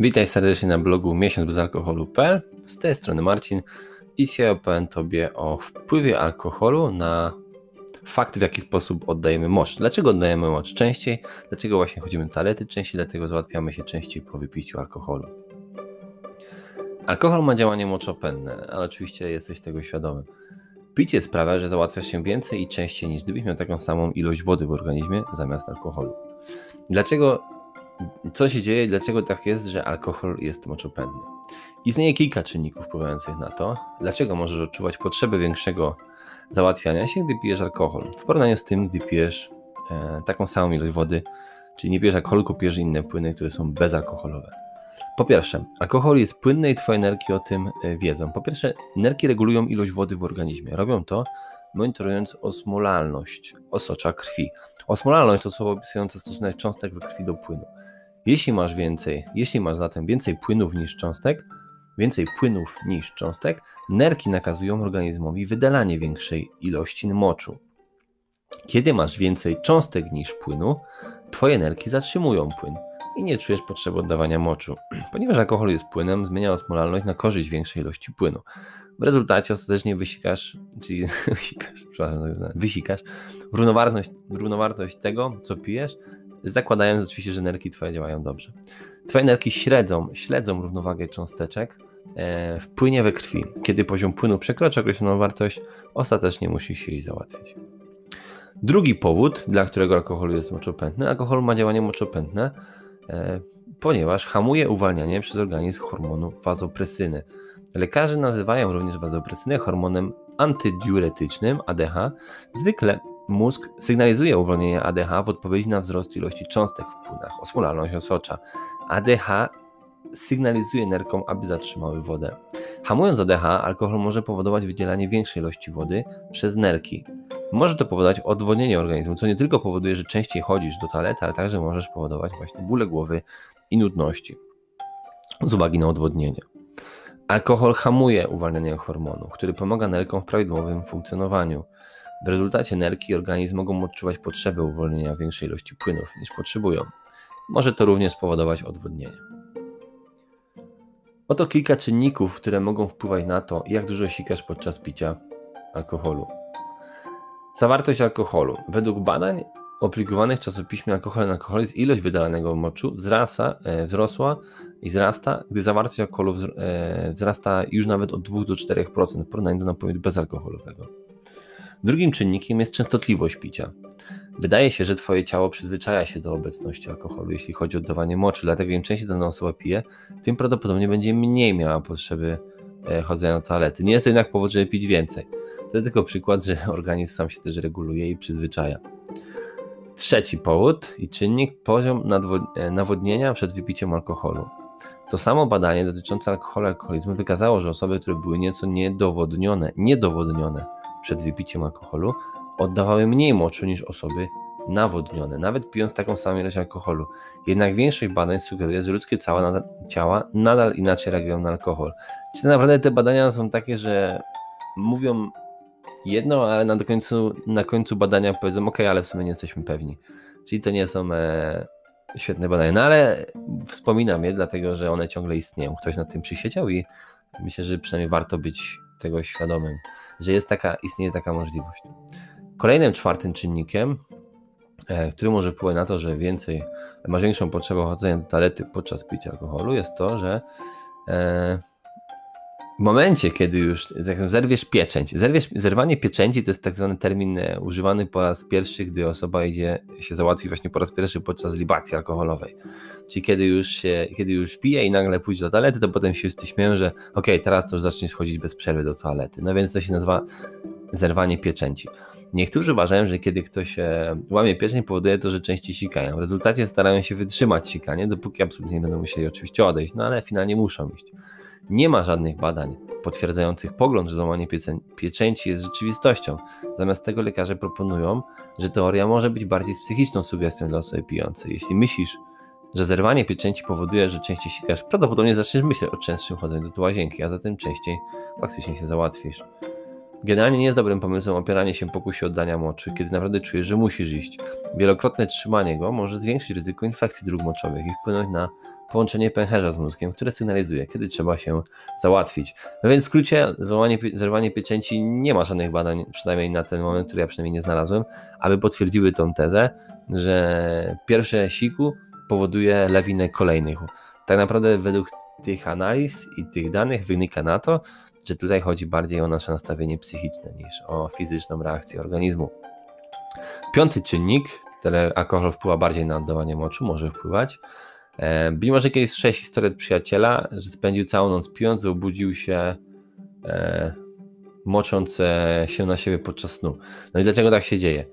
Witaj serdecznie na blogu miesiącbezalkoholu.pl. Z tej strony Marcin i dzisiaj opowiem Tobie o wpływie alkoholu na fakt, w jaki sposób oddajemy mocz. Dlaczego oddajemy mocz częściej? Dlaczego właśnie chodzimy do toalety częściej? Dlatego załatwiamy się częściej po wypiciu alkoholu. Alkohol ma działanie moczopędne, ale oczywiście jesteś tego świadomy. Picie sprawia, że załatwiasz się więcej i częściej niż gdybyś miał taką samą ilość wody w organizmie zamiast alkoholu. Dlaczego co się dzieje, dlaczego tak jest, że alkohol jest moczopędny. Istnieje kilka czynników wpływających na to, dlaczego możesz odczuwać potrzebę większego załatwiania się, gdy pijesz alkohol, w porównaniu z tym, gdy pijesz e, taką samą ilość wody, czyli nie pijesz alkoholu, pijesz inne płyny, które są bezalkoholowe. Po pierwsze, alkohol jest płynny i twoje nerki o tym e, wiedzą. Po pierwsze, nerki regulują ilość wody w organizmie. Robią to monitorując osmolalność osocza krwi. Osmolalność to słowo opisujące stosunek cząstek we krwi do płynu. Jeśli masz więcej, jeśli masz zatem więcej płynów niż cząstek, więcej płynów niż cząstek, nerki nakazują organizmowi wydalanie większej ilości moczu. Kiedy masz więcej cząstek niż płynu, twoje nerki zatrzymują płyn i nie czujesz potrzeby oddawania moczu. Ponieważ alkohol jest płynem, zmienia osmolalność na korzyść większej ilości płynu. W rezultacie ostatecznie wysikasz, czyli wysikasz, przepraszam, wysikasz równowartość, równowartość tego, co pijesz, zakładając oczywiście, że nerki Twoje działają dobrze. Twoje nerki śledzą, śledzą równowagę cząsteczek e, w płynie we krwi. Kiedy poziom płynu przekroczy określoną wartość, ostatecznie musi się jej załatwić. Drugi powód, dla którego alkohol jest moczopędny, alkohol ma działanie moczopędne, e, ponieważ hamuje uwalnianie przez organizm hormonu wazopresyny. Lekarze nazywają również wazopresynę hormonem antydiuretycznym ADH. Zwykle Mózg sygnalizuje uwolnienie ADH w odpowiedzi na wzrost ilości cząstek w płynach, osmolalność osocza. ADH sygnalizuje nerkom, aby zatrzymały wodę. Hamując ADH, alkohol może powodować wydzielanie większej ilości wody przez nerki. Może to powodować odwodnienie organizmu, co nie tylko powoduje, że częściej chodzisz do toalety, ale także możesz powodować właśnie bóle głowy i nudności z uwagi na odwodnienie. Alkohol hamuje uwalnianie hormonu, który pomaga nerkom w prawidłowym funkcjonowaniu. W rezultacie nerki i organizm mogą odczuwać potrzebę uwolnienia większej ilości płynów niż potrzebują. Może to również spowodować odwodnienie. Oto kilka czynników, które mogą wpływać na to, jak dużo sikasz podczas picia alkoholu. Zawartość alkoholu. Według badań opublikowanych w czasopiśmie Alkohol Alkoholizm ilość wydalanego moczu wzrasta, e, wzrosła i wzrasta, gdy zawartość alkoholu e, wzrasta już nawet od 2 do 4% w porównaniu do napoju bezalkoholowego. Drugim czynnikiem jest częstotliwość picia. Wydaje się, że Twoje ciało przyzwyczaja się do obecności alkoholu, jeśli chodzi o oddawanie moczy, dlatego im częściej dana osoba pije, tym prawdopodobnie będzie mniej miała potrzeby chodzenia do toalety. Nie jest to jednak powód, żeby pić więcej. To jest tylko przykład, że organizm sam się też reguluje i przyzwyczaja. Trzeci powód i czynnik poziom e, nawodnienia przed wypiciem alkoholu. To samo badanie dotyczące alkoholu i alkoholizmu wykazało, że osoby, które były nieco niedowodnione, niedowodnione przed wypiciem alkoholu oddawały mniej moczu niż osoby nawodnione, nawet pijąc taką samą ilość alkoholu. Jednak większość badań sugeruje, że ludzkie ciała nadal, ciała nadal inaczej reagują na alkohol. Czyli tak naprawdę te badania są takie, że mówią jedno, ale na końcu, na końcu badania powiedzą, ok, ale w sumie nie jesteśmy pewni. Czyli to nie są e, świetne badania. No ale wspominam je, dlatego że one ciągle istnieją. Ktoś nad tym przysiedział i myślę, że przynajmniej warto być tego świadomym, że jest taka, istnieje taka możliwość. Kolejnym czwartym czynnikiem, który może wpływać na to, że więcej, masz większą potrzebę chodzenia do toalety podczas picia alkoholu, jest to, że e, w momencie, kiedy już zerwiesz pieczęć, zerwiesz, zerwanie pieczęci to jest tak zwany termin e, używany po raz pierwszy, gdy osoba idzie się załatwi właśnie po raz pierwszy podczas libacji alkoholowej. Czyli kiedy już, się, kiedy już pije i nagle pójdzie do toalety, to potem się wszyscy śmieją, że ok, teraz to już zacznie schodzić bez przerwy do toalety. No więc to się nazywa zerwanie pieczęci. Niektórzy uważają, że kiedy ktoś e, łamie pieczęć, powoduje to, że części sikają. W rezultacie starają się wytrzymać sikanie, dopóki absolutnie nie będą musieli oczywiście odejść, no ale finalnie muszą iść. Nie ma żadnych badań potwierdzających pogląd, że złamanie pieczęci jest rzeczywistością. Zamiast tego lekarze proponują, że teoria może być bardziej psychiczną sugestią dla osoby pijącej. Jeśli myślisz, że zerwanie pieczęci powoduje, że częściej sikasz, prawdopodobnie zaczniesz myśleć o częstszym chodzeniu do łazienki, a zatem częściej faktycznie się załatwisz. Generalnie nie jest dobrym pomysłem opieranie się pokusie oddania moczy, kiedy naprawdę czujesz, że musisz iść. Wielokrotne trzymanie go może zwiększyć ryzyko infekcji dróg moczowych i wpłynąć na połączenie pęcherza z mózgiem, które sygnalizuje, kiedy trzeba się załatwić. No więc w skrócie, zerwanie pieczęci nie ma żadnych badań, przynajmniej na ten moment, które ja przynajmniej nie znalazłem, aby potwierdziły tą tezę, że pierwsze siku powoduje lawinę kolejnych. Tak naprawdę według tych analiz i tych danych wynika na to, że tutaj chodzi bardziej o nasze nastawienie psychiczne niż o fizyczną reakcję organizmu. Piąty czynnik, który alkohol wpływa bardziej na oddawanie moczu, może wpływać. E, być może kiedyś słyszałeś historię przyjaciela, że spędził całą noc pijąc, obudził się e, mocząc e, się na siebie podczas snu. No i dlaczego tak się dzieje?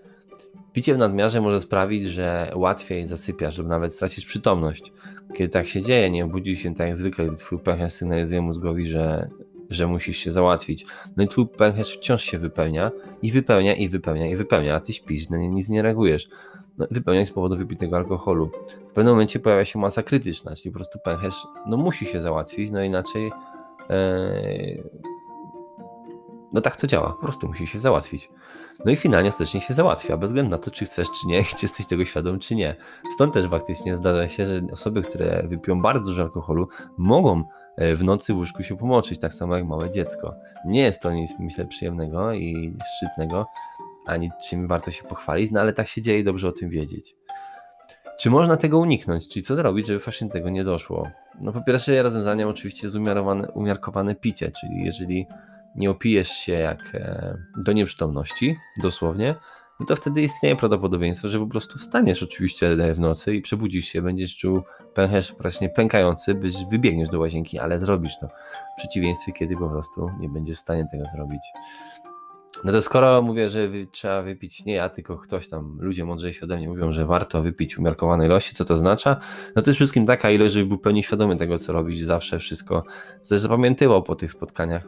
Picie w nadmiarze może sprawić, że łatwiej zasypiasz lub nawet stracisz przytomność. Kiedy tak się dzieje, nie obudzisz się tak jak zwykle, gdy twój pęcherz sygnalizuje mózgowi, że, że musisz się załatwić. No i twój pęcherz wciąż się wypełnia i wypełnia i wypełnia i wypełnia, a ty śpisz, no nic nie reagujesz. No, wypełnia z powodu wypitego alkoholu. W pewnym momencie pojawia się masa krytyczna, czyli po prostu pęcherz no, musi się załatwić, no inaczej ee, no tak to działa, po prostu musi się załatwić. No i finalnie ostatecznie się załatwia, bez względu na to, czy chcesz, czy nie, czy jesteś tego świadom, czy nie. Stąd też faktycznie zdarza się, że osoby, które wypiją bardzo dużo alkoholu, mogą e, w nocy w łóżku się pomoczyć, tak samo jak małe dziecko. Nie jest to nic, myślę, przyjemnego i szczytnego, ani czym warto się pochwalić, no ale tak się dzieje i dobrze o tym wiedzieć. Czy można tego uniknąć? Czyli co zrobić, żeby właśnie tego nie doszło? No po pierwsze rozwiązaniem oczywiście jest umiarkowane picie, czyli jeżeli nie opijesz się jak e, do nieprzytomności, dosłownie, no to wtedy istnieje prawdopodobieństwo, że po prostu wstaniesz oczywiście w nocy i przebudzisz się, będziesz czuł pęcherz praktycznie pękający, byś wybiegniesz do łazienki, ale zrobisz to. W przeciwieństwie, kiedy po prostu nie będziesz w stanie tego zrobić. No to skoro mówię, że trzeba wypić nie ja, tylko ktoś tam, ludzie mądrzejsi ode mnie mówią, że warto wypić umiarkowanej ilości, co to oznacza? No to jest wszystkim taka ilość, żeby był pełni świadomy tego, co robić, zawsze wszystko zapamiętywał po tych spotkaniach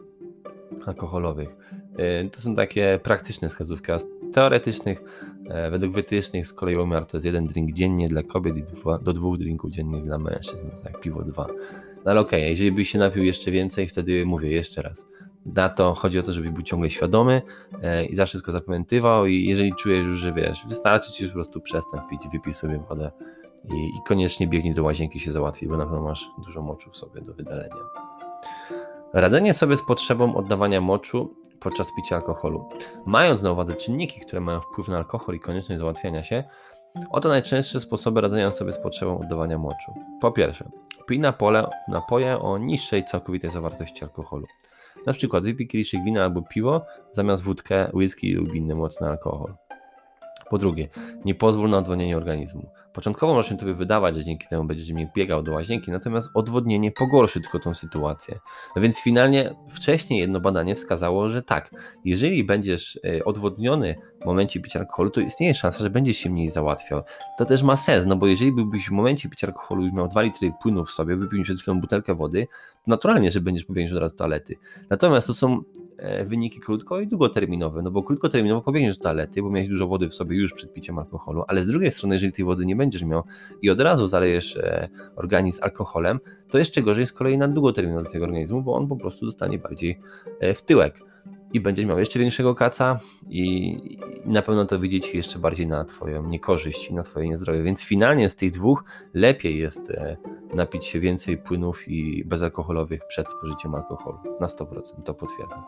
alkoholowych. E, to są takie praktyczne wskazówki, a z teoretycznych, e, według wytycznych z kolei umiar to jest jeden drink dziennie dla kobiet i dwa, do dwóch drinków dziennie dla mężczyzn, tak piwo dwa. No ale okej, okay, jeżeli byś się napił jeszcze więcej, wtedy mówię jeszcze raz. Na to chodzi o to, żeby był ciągle świadomy e, i zawsze wszystko zapamiętywał i jeżeli czujesz już, że wiesz, wystarczy ci już po prostu przestań pić, wypij sobie wodę i, i koniecznie biegnij do łazienki się załatwi, bo na pewno masz dużo moczu w sobie do wydalenia. Radzenie sobie z potrzebą oddawania moczu podczas picia alkoholu. Mając na uwadze czynniki, które mają wpływ na alkohol i konieczność załatwiania się, oto najczęstsze sposoby radzenia sobie z potrzebą oddawania moczu. Po pierwsze, pij napole, napoje o niższej całkowitej zawartości alkoholu. Na przykład wypij kieliszek wina albo piwo zamiast wódkę, whisky lub inny mocny alkohol. Po drugie, nie pozwól na odwodnienie organizmu. Początkowo może się tobie wydawać, że dzięki temu będziesz mniej biegał do łazienki, natomiast odwodnienie pogorszy tylko tą sytuację. No więc finalnie wcześniej jedno badanie wskazało, że tak, jeżeli będziesz e, odwodniony w momencie picia alkoholu, to istnieje szansa, że będziesz się mniej załatwiał. To też ma sens, no bo jeżeli byłbyś w momencie picia alkoholu i miał 2 litry płynu w sobie, wypił przed chwilą butelkę wody, to naturalnie, że będziesz pobiegł od razu do toalety. Natomiast to są wyniki krótko i długoterminowe, no bo krótkoterminowo pobiegniesz do toalety, bo miałeś dużo wody w sobie już przed piciem alkoholu, ale z drugiej strony, jeżeli tej wody nie będziesz miał i od razu zalejesz e, organizm alkoholem, to jeszcze gorzej z kolei na długoterminowo dla twojego organizmu, bo on po prostu dostanie bardziej e, w tyłek i będziesz miał jeszcze większego kaca i na pewno to widzieć jeszcze bardziej na twoją niekorzyść i na twoje niezdrowie. Więc finalnie z tych dwóch lepiej jest e, napić się więcej płynów i bezalkoholowych przed spożyciem alkoholu. Na 100% to potwierdzam.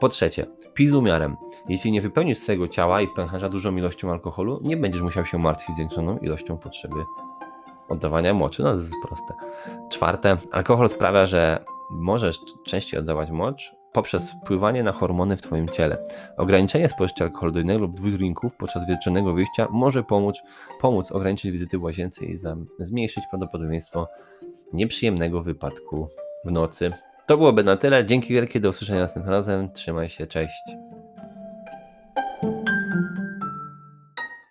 Po trzecie, pij z umiarem. Jeśli nie wypełnisz swojego ciała i pęcherza dużą ilością alkoholu, nie będziesz musiał się martwić zwiększoną ilością potrzeby oddawania moczy. No to jest proste. Czwarte, alkohol sprawia, że możesz częściej oddawać mocz poprzez wpływanie na hormony w Twoim ciele. Ograniczenie spożycia alkoholu lub dwóch drinków podczas wieczornego wyjścia może pomóc, pomóc ograniczyć wizyty w łazience i zmniejszyć prawdopodobieństwo nieprzyjemnego wypadku w nocy. To byłoby na tyle. Dzięki wielkie, do usłyszenia następnym razem. Trzymaj się, cześć.